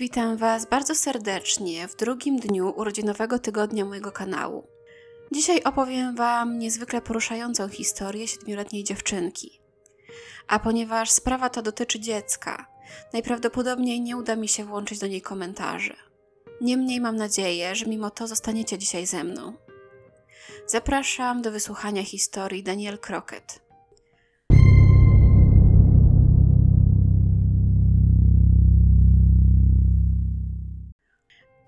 Witam Was bardzo serdecznie w drugim dniu urodzinowego tygodnia mojego kanału. Dzisiaj opowiem Wam niezwykle poruszającą historię siedmioletniej dziewczynki. A ponieważ sprawa ta dotyczy dziecka, najprawdopodobniej nie uda mi się włączyć do niej komentarzy. Niemniej mam nadzieję, że mimo to zostaniecie dzisiaj ze mną. Zapraszam do wysłuchania historii Daniel Crockett.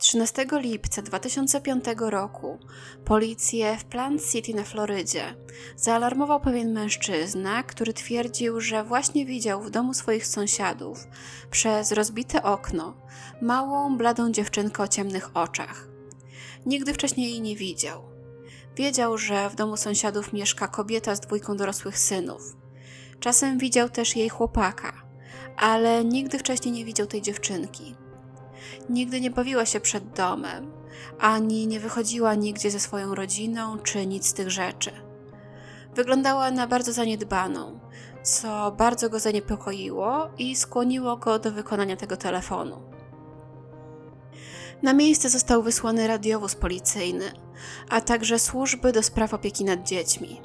13 lipca 2005 roku policję w Plant City na Florydzie zaalarmował pewien mężczyzna, który twierdził, że właśnie widział w domu swoich sąsiadów przez rozbite okno małą, bladą dziewczynkę o ciemnych oczach. Nigdy wcześniej jej nie widział. Wiedział, że w domu sąsiadów mieszka kobieta z dwójką dorosłych synów. Czasem widział też jej chłopaka, ale nigdy wcześniej nie widział tej dziewczynki. Nigdy nie bawiła się przed domem, ani nie wychodziła nigdzie ze swoją rodziną, czy nic z tych rzeczy. Wyglądała na bardzo zaniedbaną, co bardzo go zaniepokoiło i skłoniło go do wykonania tego telefonu. Na miejsce został wysłany radiowóz policyjny, a także służby do spraw opieki nad dziećmi.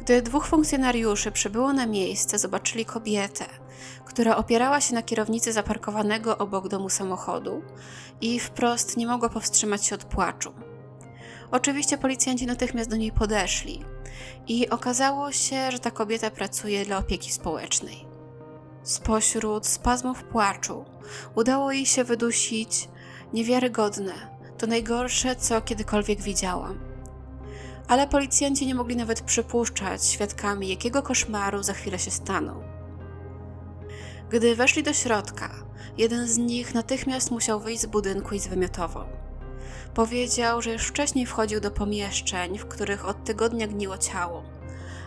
Gdy dwóch funkcjonariuszy przybyło na miejsce, zobaczyli kobietę, która opierała się na kierownicy zaparkowanego obok domu samochodu i wprost nie mogła powstrzymać się od płaczu. Oczywiście policjanci natychmiast do niej podeszli i okazało się, że ta kobieta pracuje dla opieki społecznej. Spośród spazmów płaczu udało jej się wydusić niewiarygodne, to najgorsze, co kiedykolwiek widziałam. Ale policjanci nie mogli nawet przypuszczać świadkami, jakiego koszmaru za chwilę się staną. Gdy weszli do środka, jeden z nich natychmiast musiał wyjść z budynku i zwymiotował. Powiedział, że już wcześniej wchodził do pomieszczeń, w których od tygodnia gniło ciało,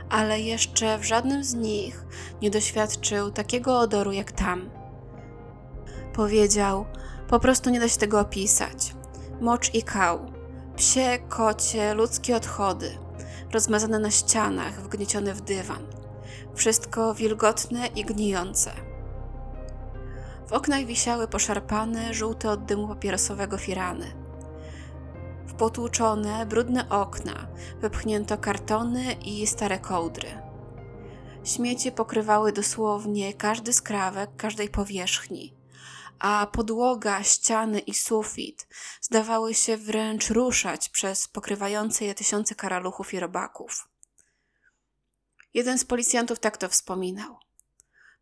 ale jeszcze w żadnym z nich nie doświadczył takiego odoru jak tam. Powiedział, po prostu nie da się tego opisać. Mocz i kał, psie, kocie, ludzkie odchody, rozmazane na ścianach, wgniecione w dywan. Wszystko wilgotne i gnijące. W oknach wisiały poszarpane, żółte od dymu papierosowego firany. W potłuczone, brudne okna wypchnięto kartony i stare kołdry. Śmieci pokrywały dosłownie każdy skrawek każdej powierzchni, a podłoga, ściany i sufit zdawały się wręcz ruszać przez pokrywające je tysiące karaluchów i robaków. Jeden z policjantów tak to wspominał.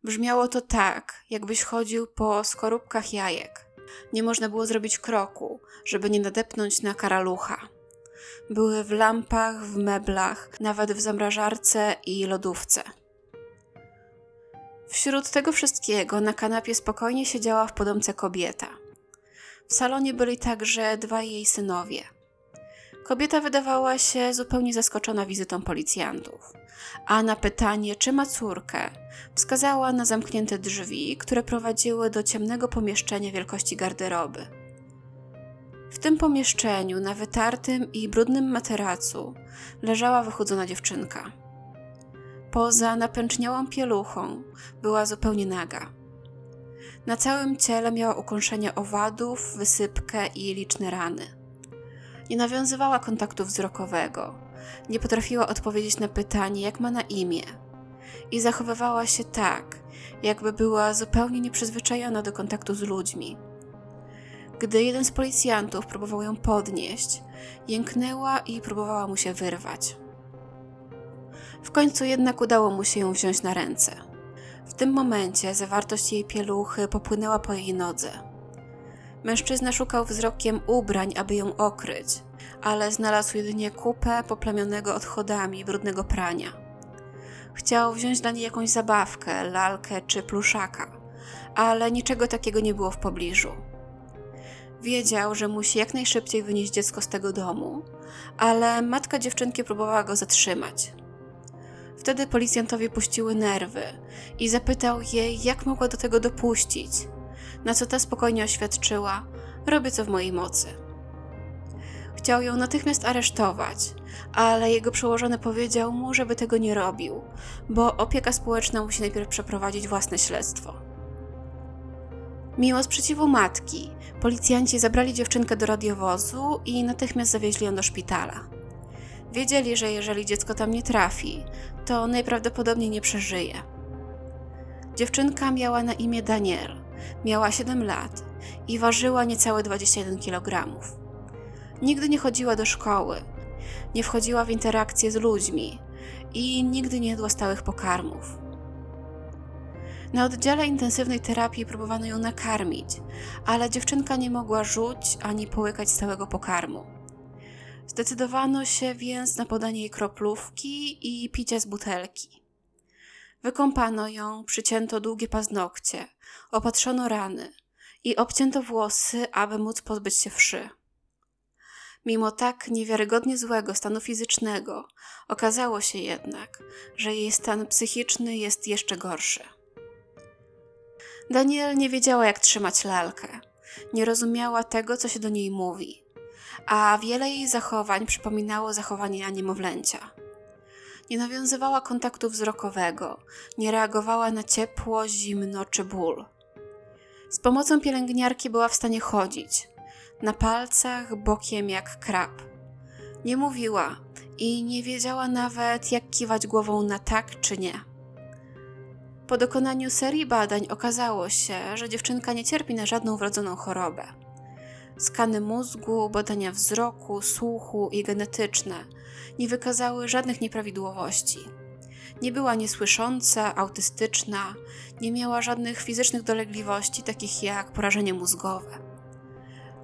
Brzmiało to tak, jakbyś chodził po skorupkach jajek. Nie można było zrobić kroku, żeby nie nadepnąć na karalucha. Były w lampach, w meblach, nawet w zamrażarce i lodówce. Wśród tego wszystkiego na kanapie spokojnie siedziała w podomce kobieta. W salonie byli także dwaj jej synowie – Kobieta wydawała się zupełnie zaskoczona wizytą policjantów, a na pytanie, czy ma córkę, wskazała na zamknięte drzwi, które prowadziły do ciemnego pomieszczenia wielkości garderoby. W tym pomieszczeniu, na wytartym i brudnym materacu, leżała wychudzona dziewczynka. Poza napęczniałą pieluchą była zupełnie naga. Na całym ciele miała ukąszenia owadów, wysypkę i liczne rany. Nie nawiązywała kontaktu wzrokowego, nie potrafiła odpowiedzieć na pytanie, jak ma na imię, i zachowywała się tak, jakby była zupełnie nieprzyzwyczajona do kontaktu z ludźmi. Gdy jeden z policjantów próbował ją podnieść, jęknęła i próbowała mu się wyrwać. W końcu jednak udało mu się ją wziąć na ręce. W tym momencie zawartość jej pieluchy popłynęła po jej nodze. Mężczyzna szukał wzrokiem ubrań, aby ją okryć, ale znalazł jedynie kupę poplamionego odchodami brudnego prania. Chciał wziąć dla niej jakąś zabawkę, lalkę czy pluszaka, ale niczego takiego nie było w pobliżu. Wiedział, że musi jak najszybciej wynieść dziecko z tego domu, ale matka dziewczynki próbowała go zatrzymać. Wtedy policjantowi puściły nerwy i zapytał jej, jak mogła do tego dopuścić – na co ta spokojnie oświadczyła: Robię co w mojej mocy. Chciał ją natychmiast aresztować, ale jego przełożony powiedział mu, żeby tego nie robił, bo opieka społeczna musi najpierw przeprowadzić własne śledztwo. Mimo sprzeciwu matki, policjanci zabrali dziewczynkę do radiowozu i natychmiast zawieźli ją do szpitala. Wiedzieli, że jeżeli dziecko tam nie trafi, to najprawdopodobniej nie przeżyje. Dziewczynka miała na imię Daniel, miała 7 lat i ważyła niecałe 21 kg. Nigdy nie chodziła do szkoły, nie wchodziła w interakcje z ludźmi i nigdy nie jadła stałych pokarmów. Na oddziale intensywnej terapii próbowano ją nakarmić, ale dziewczynka nie mogła rzuć ani połykać stałego pokarmu. Zdecydowano się więc na podanie jej kroplówki i picie z butelki. Wykąpano ją, przycięto długie paznokcie, opatrzono rany i obcięto włosy, aby móc pozbyć się wszy. Mimo tak niewiarygodnie złego stanu fizycznego, okazało się jednak, że jej stan psychiczny jest jeszcze gorszy. Daniel nie wiedziała, jak trzymać lalkę. Nie rozumiała tego, co się do niej mówi, a wiele jej zachowań przypominało zachowania niemowlęcia. Nie nawiązywała kontaktu wzrokowego, nie reagowała na ciepło, zimno czy ból. Z pomocą pielęgniarki była w stanie chodzić, na palcach, bokiem jak krab. Nie mówiła i nie wiedziała nawet, jak kiwać głową na tak czy nie. Po dokonaniu serii badań okazało się, że dziewczynka nie cierpi na żadną wrodzoną chorobę. Skany mózgu, badania wzroku, słuchu i genetyczne nie wykazały żadnych nieprawidłowości. Nie była niesłysząca, autystyczna, nie miała żadnych fizycznych dolegliwości, takich jak porażenie mózgowe.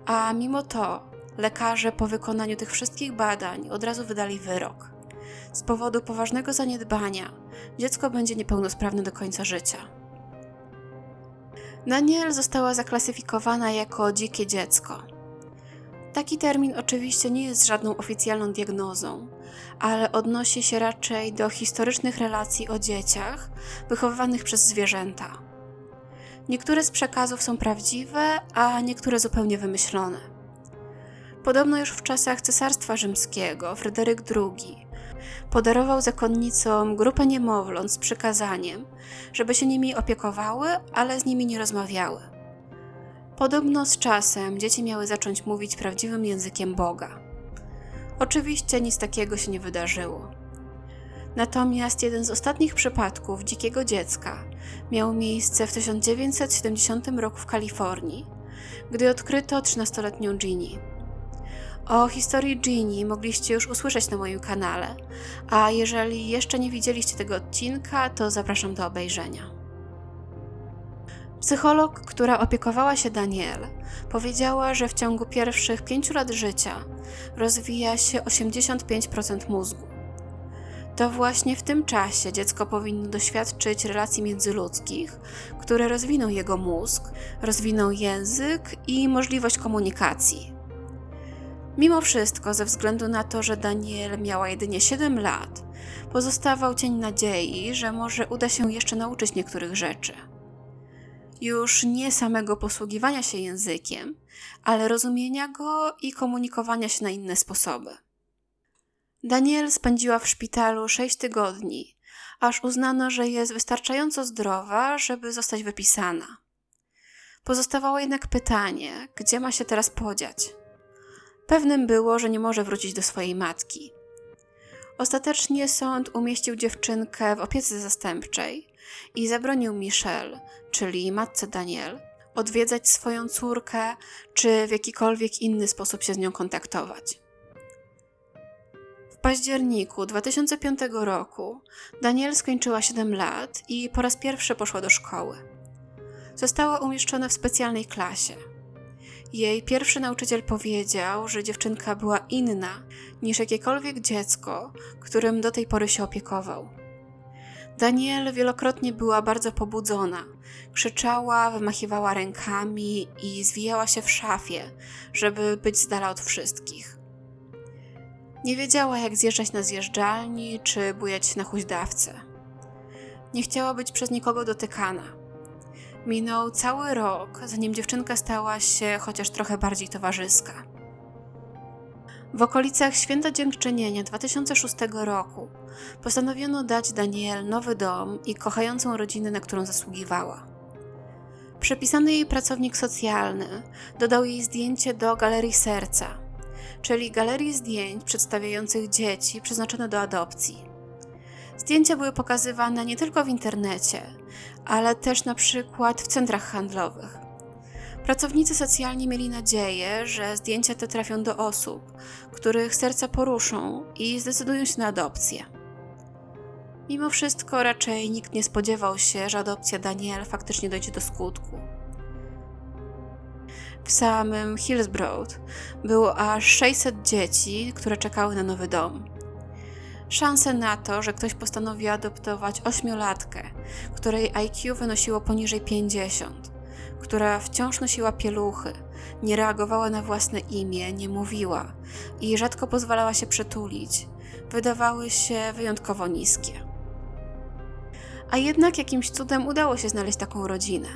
A mimo to lekarze po wykonaniu tych wszystkich badań od razu wydali wyrok. Z powodu poważnego zaniedbania dziecko będzie niepełnosprawne do końca życia. Daniel została zaklasyfikowana jako dzikie dziecko. Taki termin oczywiście nie jest żadną oficjalną diagnozą, ale odnosi się raczej do historycznych relacji o dzieciach wychowywanych przez zwierzęta. Niektóre z przekazów są prawdziwe, a niektóre zupełnie wymyślone. Podobno już w czasach Cesarstwa Rzymskiego Fryderyk II podarował zakonnicom grupę niemowląt z przykazaniem, żeby się nimi opiekowały, ale z nimi nie rozmawiały. Podobno z czasem dzieci miały zacząć mówić prawdziwym językiem Boga. Oczywiście nic takiego się nie wydarzyło. Natomiast jeden z ostatnich przypadków dzikiego dziecka miał miejsce w 1970 roku w Kalifornii, gdy odkryto 13-letnią Ginny. O historii Ginny mogliście już usłyszeć na moim kanale, a jeżeli jeszcze nie widzieliście tego odcinka, to zapraszam do obejrzenia. Psycholog, która opiekowała się Daniel, powiedziała, że w ciągu pierwszych pięciu lat życia rozwija się 85% mózgu. To właśnie w tym czasie dziecko powinno doświadczyć relacji międzyludzkich, które rozwiną jego mózg, rozwiną język i możliwość komunikacji. Mimo wszystko, ze względu na to, że Daniel miała jedynie 7 lat, pozostawał cień nadziei, że może uda się jeszcze nauczyć niektórych rzeczy. Już nie samego posługiwania się językiem, ale rozumienia go i komunikowania się na inne sposoby. Daniel spędziła w szpitalu 6 tygodni, aż uznano, że jest wystarczająco zdrowa, żeby zostać wypisana. Pozostawało jednak pytanie, gdzie ma się teraz podziać. Pewnym było, że nie może wrócić do swojej matki. Ostatecznie sąd umieścił dziewczynkę w opiece zastępczej i zabronił Michelle, czyli matce Daniel, odwiedzać swoją córkę czy w jakikolwiek inny sposób się z nią kontaktować. W październiku 2005 roku Daniel skończyła 7 lat i po raz pierwszy poszła do szkoły. Została umieszczona w specjalnej klasie – jej pierwszy nauczyciel powiedział, że dziewczynka była inna niż jakiekolwiek dziecko, którym do tej pory się opiekował. Daniel wielokrotnie była bardzo pobudzona. Krzyczała, wymachiwała rękami i zwijała się w szafie, żeby być z dala od wszystkich. Nie wiedziała, jak zjeżdżać na zjeżdżalni czy bujać na huźdawce. Nie chciała być przez nikogo dotykana. Minął cały rok, zanim dziewczynka stała się chociaż trochę bardziej towarzyska. W okolicach Święta Dziękczynienia 2006 roku postanowiono dać Daniel nowy dom i kochającą rodzinę, na którą zasługiwała. Przepisany jej pracownik socjalny dodał jej zdjęcie do galerii serca, czyli galerii zdjęć przedstawiających dzieci przeznaczone do adopcji. Zdjęcia były pokazywane nie tylko w internecie, ale też na przykład w centrach handlowych. Pracownicy socjalni mieli nadzieję, że zdjęcia te trafią do osób, których serca poruszą i zdecydują się na adopcję. Mimo wszystko raczej nikt nie spodziewał się, że adopcja Daniel faktycznie dojdzie do skutku. W samym Hillsborough było aż 600 dzieci, które czekały na nowy dom. Szanse na to, że ktoś postanowi adoptować ośmiolatkę, której IQ wynosiło poniżej 50, która wciąż nosiła pieluchy, nie reagowała na własne imię, nie mówiła i rzadko pozwalała się przytulić, wydawały się wyjątkowo niskie. A jednak jakimś cudem udało się znaleźć taką rodzinę.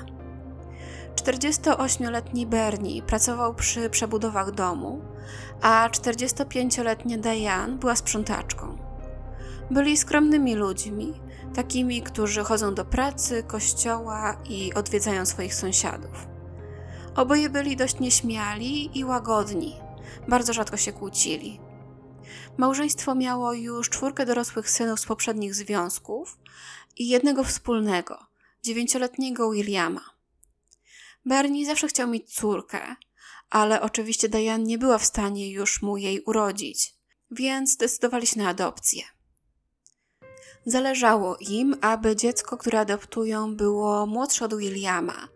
48-letni Bernie pracował przy przebudowach domu, a 45-letnia Diane była sprzątaczką. Byli skromnymi ludźmi, takimi, którzy chodzą do pracy, kościoła i odwiedzają swoich sąsiadów. Oboje byli dość nieśmiali i łagodni, bardzo rzadko się kłócili. Małżeństwo miało już czwórkę dorosłych synów z poprzednich związków i jednego wspólnego, dziewięcioletniego Williama. Bernie zawsze chciał mieć córkę, ale oczywiście Diane nie była w stanie już mu jej urodzić, więc zdecydowali się na adopcję. Zależało im, aby dziecko, które adoptują, było młodsze od Williama,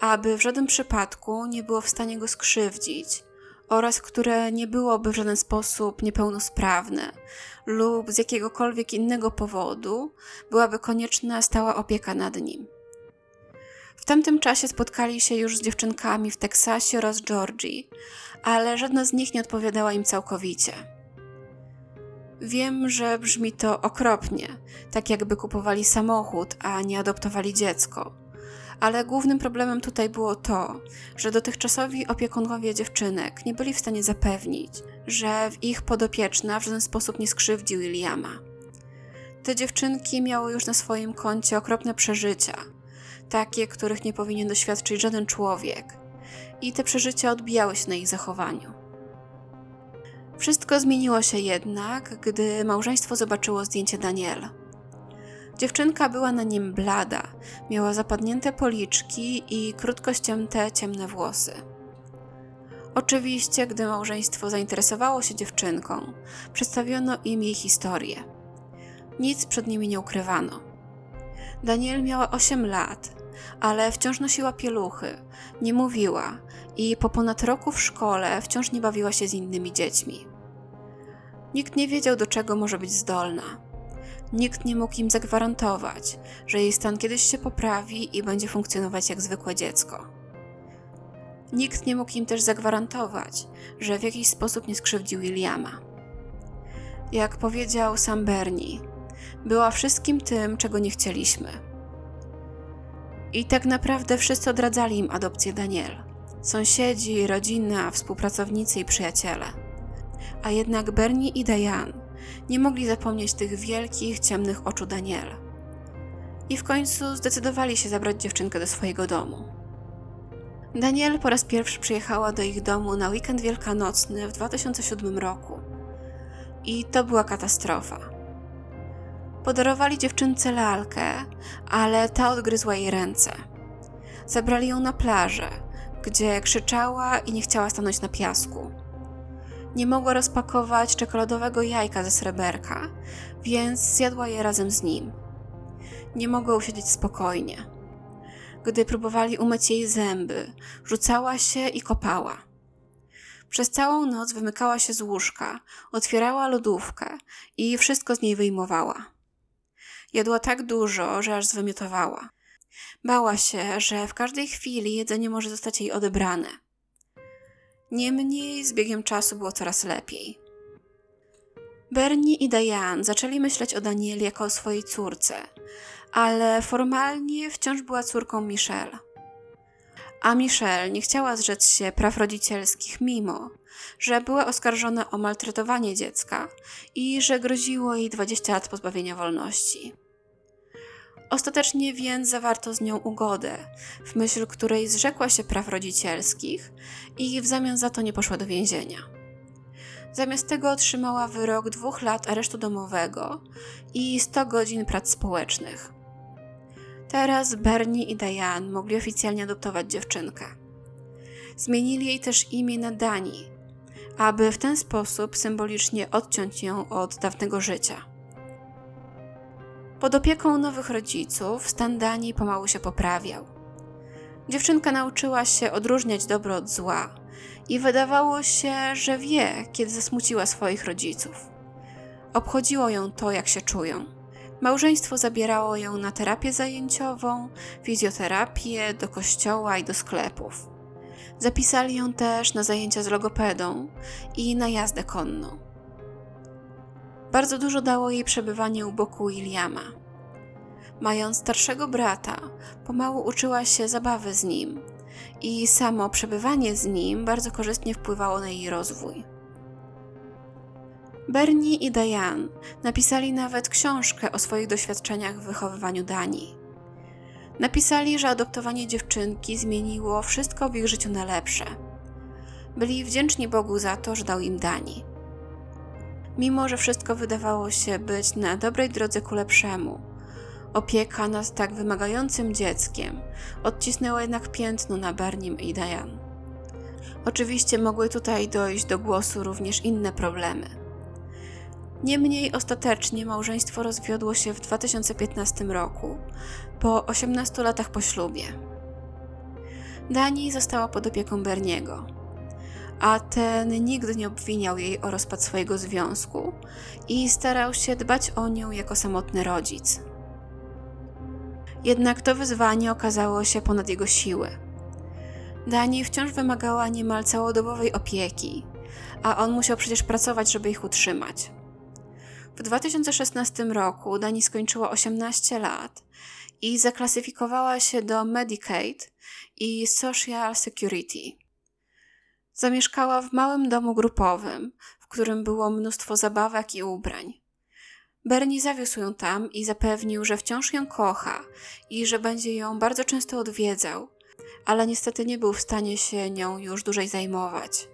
aby w żadnym przypadku nie było w stanie go skrzywdzić oraz które nie byłoby w żaden sposób niepełnosprawne lub z jakiegokolwiek innego powodu byłaby konieczna stała opieka nad nim. W tamtym czasie spotkali się już z dziewczynkami w Teksasie oraz Georgii, ale żadna z nich nie odpowiadała im całkowicie. Wiem, że brzmi to okropnie, tak jakby kupowali samochód, a nie adoptowali dziecko. Ale głównym problemem tutaj było to, że dotychczasowi opiekunowie dziewczynek nie byli w stanie zapewnić, że w ich podopieczna w żaden sposób nie skrzywdzi Williama. Te dziewczynki miały już na swoim koncie okropne przeżycia, takie, których nie powinien doświadczyć żaden człowiek, i te przeżycia odbijały się na ich zachowaniu. Wszystko zmieniło się jednak, gdy małżeństwo zobaczyło zdjęcie Daniela. Dziewczynka była na nim blada, miała zapadnięte policzki i krótko ścięte ciemne włosy. Oczywiście, gdy małżeństwo zainteresowało się dziewczynką, przedstawiono im jej historię. Nic przed nimi nie ukrywano. Daniel miała 8 lat, ale wciąż nosiła pieluchy, nie mówiła i po ponad roku w szkole wciąż nie bawiła się z innymi dziećmi. Nikt nie wiedział, do czego może być zdolna. Nikt nie mógł im zagwarantować, że jej stan kiedyś się poprawi i będzie funkcjonować jak zwykłe dziecko. Nikt nie mógł im też zagwarantować, że w jakiś sposób nie skrzywdził Williama. Jak powiedział sam Bernie, była wszystkim tym, czego nie chcieliśmy. I tak naprawdę wszyscy odradzali im adopcję Daniel. Sąsiedzi, rodzina, współpracownicy i przyjaciele. A jednak Bernie i Diane nie mogli zapomnieć tych wielkich, ciemnych oczu Daniela. I w końcu zdecydowali się zabrać dziewczynkę do swojego domu. Daniel po raz pierwszy przyjechała do ich domu na weekend wielkanocny w 2007 roku. I to była katastrofa. Podarowali dziewczynce lalkę, ale ta odgryzła jej ręce. Zabrali ją na plażę, gdzie krzyczała i nie chciała stanąć na piasku. Nie mogła rozpakować czekoladowego jajka ze sreberka, więc zjadła je razem z nim. Nie mogła usiedzieć spokojnie. Gdy próbowali umyć jej zęby, rzucała się i kopała. Przez całą noc wymykała się z łóżka, otwierała lodówkę i wszystko z niej wyjmowała. Jadła tak dużo, że aż zwymiotowała. Bała się, że w każdej chwili jedzenie może zostać jej odebrane. Niemniej z biegiem czasu było coraz lepiej. Bernie i Diane zaczęli myśleć o Danieli jako o swojej córce, ale formalnie wciąż była córką Michelle. A Michelle nie chciała zrzec się praw rodzicielskich, mimo że była oskarżona o maltretowanie dziecka i że groziło jej 20 lat pozbawienia wolności. Ostatecznie więc zawarto z nią ugodę, w myśl której zrzekła się praw rodzicielskich i w zamian za to nie poszła do więzienia. Zamiast tego otrzymała wyrok dwóch lat aresztu domowego i 100 godzin prac społecznych. Teraz Bernie i Diane mogli oficjalnie adoptować dziewczynkę. Zmienili jej też imię na Dani, aby w ten sposób symbolicznie odciąć ją od dawnego życia. Pod opieką nowych rodziców stan Dani pomału się poprawiał. Dziewczynka nauczyła się odróżniać dobro od zła i wydawało się, że wie, kiedy zasmuciła swoich rodziców. Obchodziło ją to, jak się czują. Małżeństwo zabierało ją na terapię zajęciową, fizjoterapię, do kościoła i do sklepów. Zapisali ją też na zajęcia z logopedą i na jazdę konną. Bardzo dużo dało jej przebywanie u boku Williama. Mając starszego brata, pomału uczyła się zabawy z nim i samo przebywanie z nim bardzo korzystnie wpływało na jej rozwój. Bernie i Diane napisali nawet książkę o swoich doświadczeniach w wychowywaniu Danii. Napisali, że adoptowanie dziewczynki zmieniło wszystko w ich życiu na lepsze. Byli wdzięczni Bogu za to, że dał im Dani. Mimo, że wszystko wydawało się być na dobrej drodze ku lepszemu, opieka nad tak wymagającym dzieckiem odcisnęła jednak piętno na Bernim i Diane. Oczywiście mogły tutaj dojść do głosu również inne problemy. Niemniej ostatecznie małżeństwo rozwiodło się w 2015 roku, po 18 latach po ślubie. Dani została pod opieką Berniego, a ten nigdy nie obwiniał jej o rozpad swojego związku i starał się dbać o nią jako samotny rodzic. Jednak to wyzwanie okazało się ponad jego siły. Dani wciąż wymagała niemal całodobowej opieki, a on musiał przecież pracować, żeby ich utrzymać. W 2016 roku Dani skończyła 18 lat i zaklasyfikowała się do Medicaid i Social Security. Zamieszkała w małym domu grupowym, w którym było mnóstwo zabawek i ubrań. Bernie zawiózł ją tam i zapewnił, że wciąż ją kocha i że będzie ją bardzo często odwiedzał, ale niestety nie był w stanie się nią już dłużej zajmować.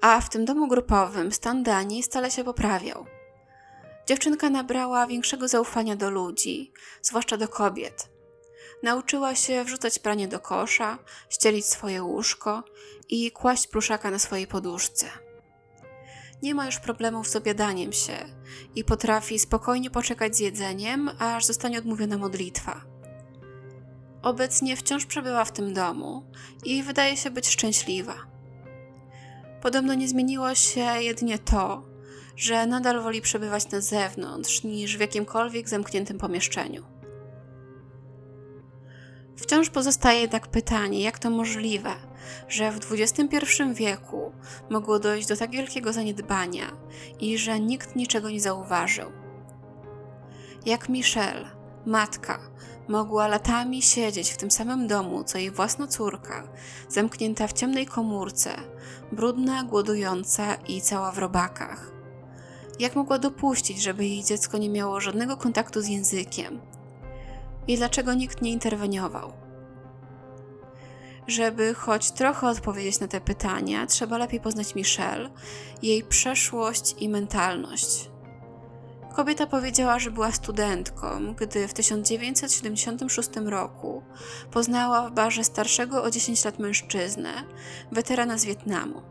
A w tym domu grupowym stan Dani stale się poprawiał. Dziewczynka nabrała większego zaufania do ludzi, zwłaszcza do kobiet. Nauczyła się wrzucać pranie do kosza, ścielić swoje łóżko i kłaść pluszaka na swojej poduszce. Nie ma już problemów z obiadaniem się i potrafi spokojnie poczekać z jedzeniem, aż zostanie odmówiona modlitwa. Obecnie wciąż przebywa w tym domu i wydaje się być szczęśliwa. Podobno nie zmieniło się jedynie to, że nadal woli przebywać na zewnątrz niż w jakimkolwiek zamkniętym pomieszczeniu. Wciąż pozostaje jednak pytanie, jak to możliwe, że w XXI wieku mogło dojść do tak wielkiego zaniedbania i że nikt niczego nie zauważył. Jak Michelle, matka, mogła latami siedzieć w tym samym domu, co jej własna córka, zamknięta w ciemnej komórce, brudna, głodująca i cała w robakach. Jak mogła dopuścić, żeby jej dziecko nie miało żadnego kontaktu z językiem? I dlaczego nikt nie interweniował? Żeby choć trochę odpowiedzieć na te pytania, trzeba lepiej poznać Michelle, jej przeszłość i mentalność. Kobieta powiedziała, że była studentką, gdy w 1976 roku poznała w barze starszego o 10 lat mężczyznę, weterana z Wietnamu.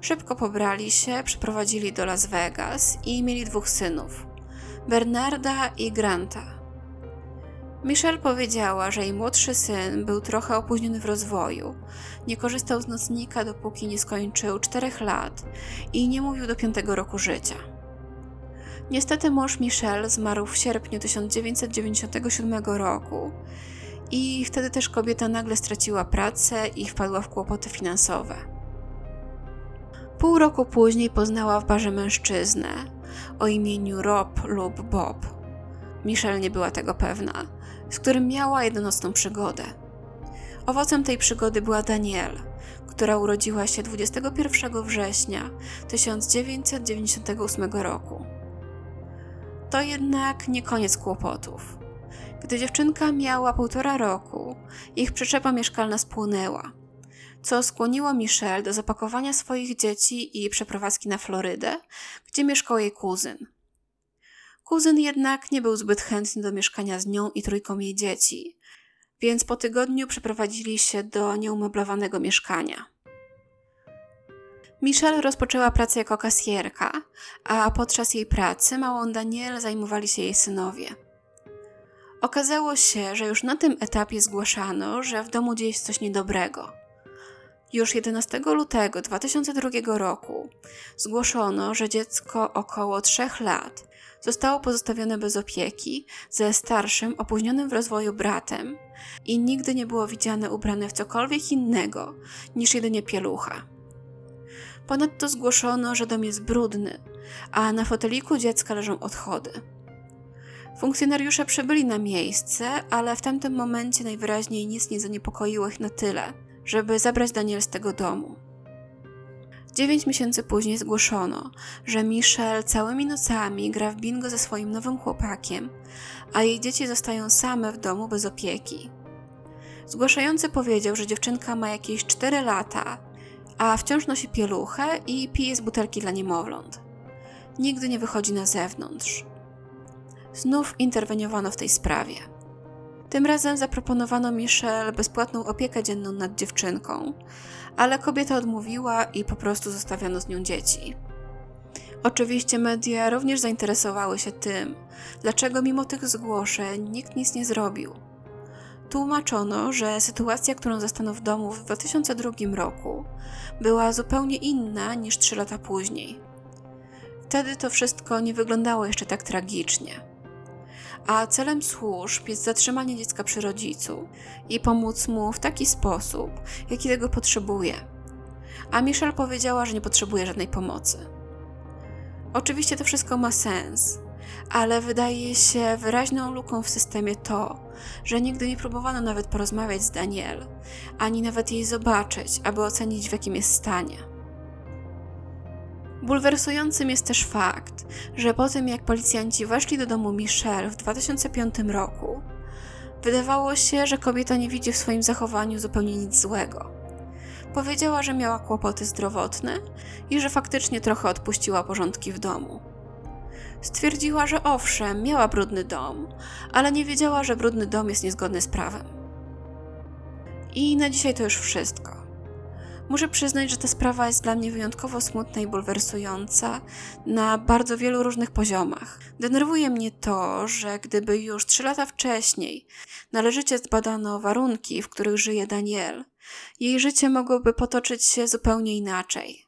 Szybko pobrali się, przeprowadzili do Las Vegas i mieli dwóch synów Bernarda i Granta. Michelle powiedziała, że jej młodszy syn był trochę opóźniony w rozwoju. Nie korzystał z nocnika, dopóki nie skończył czterech lat i nie mówił do piątego roku życia. Niestety mąż Michelle zmarł w sierpniu 1997 roku i wtedy też kobieta nagle straciła pracę i wpadła w kłopoty finansowe. Pół roku później poznała w barze mężczyznę o imieniu Rob lub Bob. Michelle nie była tego pewna, z którym miała jednonocną przygodę. Owocem tej przygody była Danielle, która urodziła się 21 września 1998 roku. To jednak nie koniec kłopotów. Gdy dziewczynka miała półtora roku, ich przyczepa mieszkalna spłonęła, co skłoniło Michelle do zapakowania swoich dzieci i przeprowadzki na Florydę, gdzie mieszkał jej kuzyn. Kuzyn jednak nie był zbyt chętny do mieszkania z nią i trójką jej dzieci, więc po tygodniu przeprowadzili się do nieumeblowanego mieszkania. Michelle rozpoczęła pracę jako kasjerka, a podczas jej pracy małą Daniel zajmowali się jej synowie. Okazało się, że już na tym etapie zgłaszano, że w domu dzieje się coś niedobrego. Już 11 lutego 2002 roku zgłoszono, że dziecko około 3 lat zostało pozostawione bez opieki ze starszym, opóźnionym w rozwoju bratem i nigdy nie było widziane ubrane w cokolwiek innego niż jedynie pielucha. Ponadto zgłoszono, że dom jest brudny, a na foteliku dziecka leżą odchody. Funkcjonariusze przybyli na miejsce, ale w tamtym momencie najwyraźniej nic nie zaniepokoiło ich na tyle, żeby zabrać Daniel z tego domu. Dziewięć miesięcy później zgłoszono, że Michelle całymi nocami gra w bingo ze swoim nowym chłopakiem, a jej dzieci zostają same w domu bez opieki. Zgłaszający powiedział, że dziewczynka ma jakieś 4 lata, a wciąż nosi pieluchę i pije z butelki dla niemowląt. Nigdy nie wychodzi na zewnątrz. Znów interweniowano w tej sprawie. Tym razem zaproponowano Michelle bezpłatną opiekę dzienną nad dziewczynką, ale kobieta odmówiła i po prostu zostawiano z nią dzieci. Oczywiście media również zainteresowały się tym, dlaczego mimo tych zgłoszeń nikt nic nie zrobił. Tłumaczono, że sytuacja, którą zastano w domu w 2002 roku, była zupełnie inna niż trzy lata później. Wtedy to wszystko nie wyglądało jeszcze tak tragicznie a celem służb jest zatrzymanie dziecka przy rodzicu i pomóc mu w taki sposób, jaki tego potrzebuje. A Michelle powiedziała, że nie potrzebuje żadnej pomocy. Oczywiście to wszystko ma sens, ale wydaje się wyraźną luką w systemie to, że nigdy nie próbowano nawet porozmawiać z Daniel, ani nawet jej zobaczyć, aby ocenić w jakim jest stanie. Bulwersującym jest też fakt, że po tym jak policjanci weszli do domu Michelle w 2005 roku, wydawało się, że kobieta nie widzi w swoim zachowaniu zupełnie nic złego. Powiedziała, że miała kłopoty zdrowotne i że faktycznie trochę odpuściła porządki w domu. Stwierdziła, że owszem, miała brudny dom, ale nie wiedziała, że brudny dom jest niezgodny z prawem. I na dzisiaj to już wszystko. Muszę przyznać, że ta sprawa jest dla mnie wyjątkowo smutna i bulwersująca na bardzo wielu różnych poziomach. Denerwuje mnie to, że gdyby już trzy lata wcześniej należycie zbadano warunki, w których żyje Daniel, jej życie mogłoby potoczyć się zupełnie inaczej.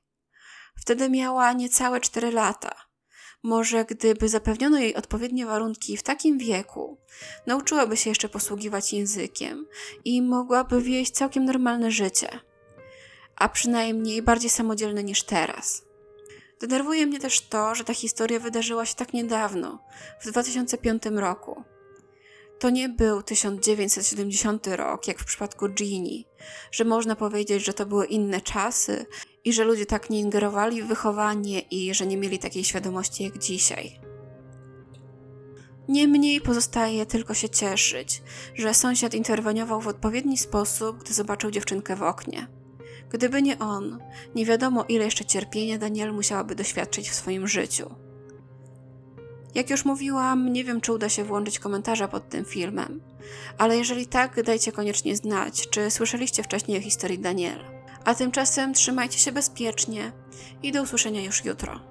Wtedy miała niecałe cztery lata. Może gdyby zapewniono jej odpowiednie warunki w takim wieku, nauczyłaby się jeszcze posługiwać językiem i mogłaby wieść całkiem normalne życie a przynajmniej bardziej samodzielny niż teraz. Denerwuje mnie też to, że ta historia wydarzyła się tak niedawno, w 2005 roku. To nie był 1970 rok, jak w przypadku Ginny, że można powiedzieć, że to były inne czasy i że ludzie tak nie ingerowali w wychowanie i że nie mieli takiej świadomości jak dzisiaj. Niemniej pozostaje tylko się cieszyć, że sąsiad interweniował w odpowiedni sposób, gdy zobaczył dziewczynkę w oknie. Gdyby nie on, nie wiadomo ile jeszcze cierpienia Daniel musiałaby doświadczyć w swoim życiu. Jak już mówiłam, nie wiem, czy uda się włączyć komentarza pod tym filmem, ale jeżeli tak, dajcie koniecznie znać, czy słyszeliście wcześniej o historii Daniel. A tymczasem trzymajcie się bezpiecznie i do usłyszenia już jutro.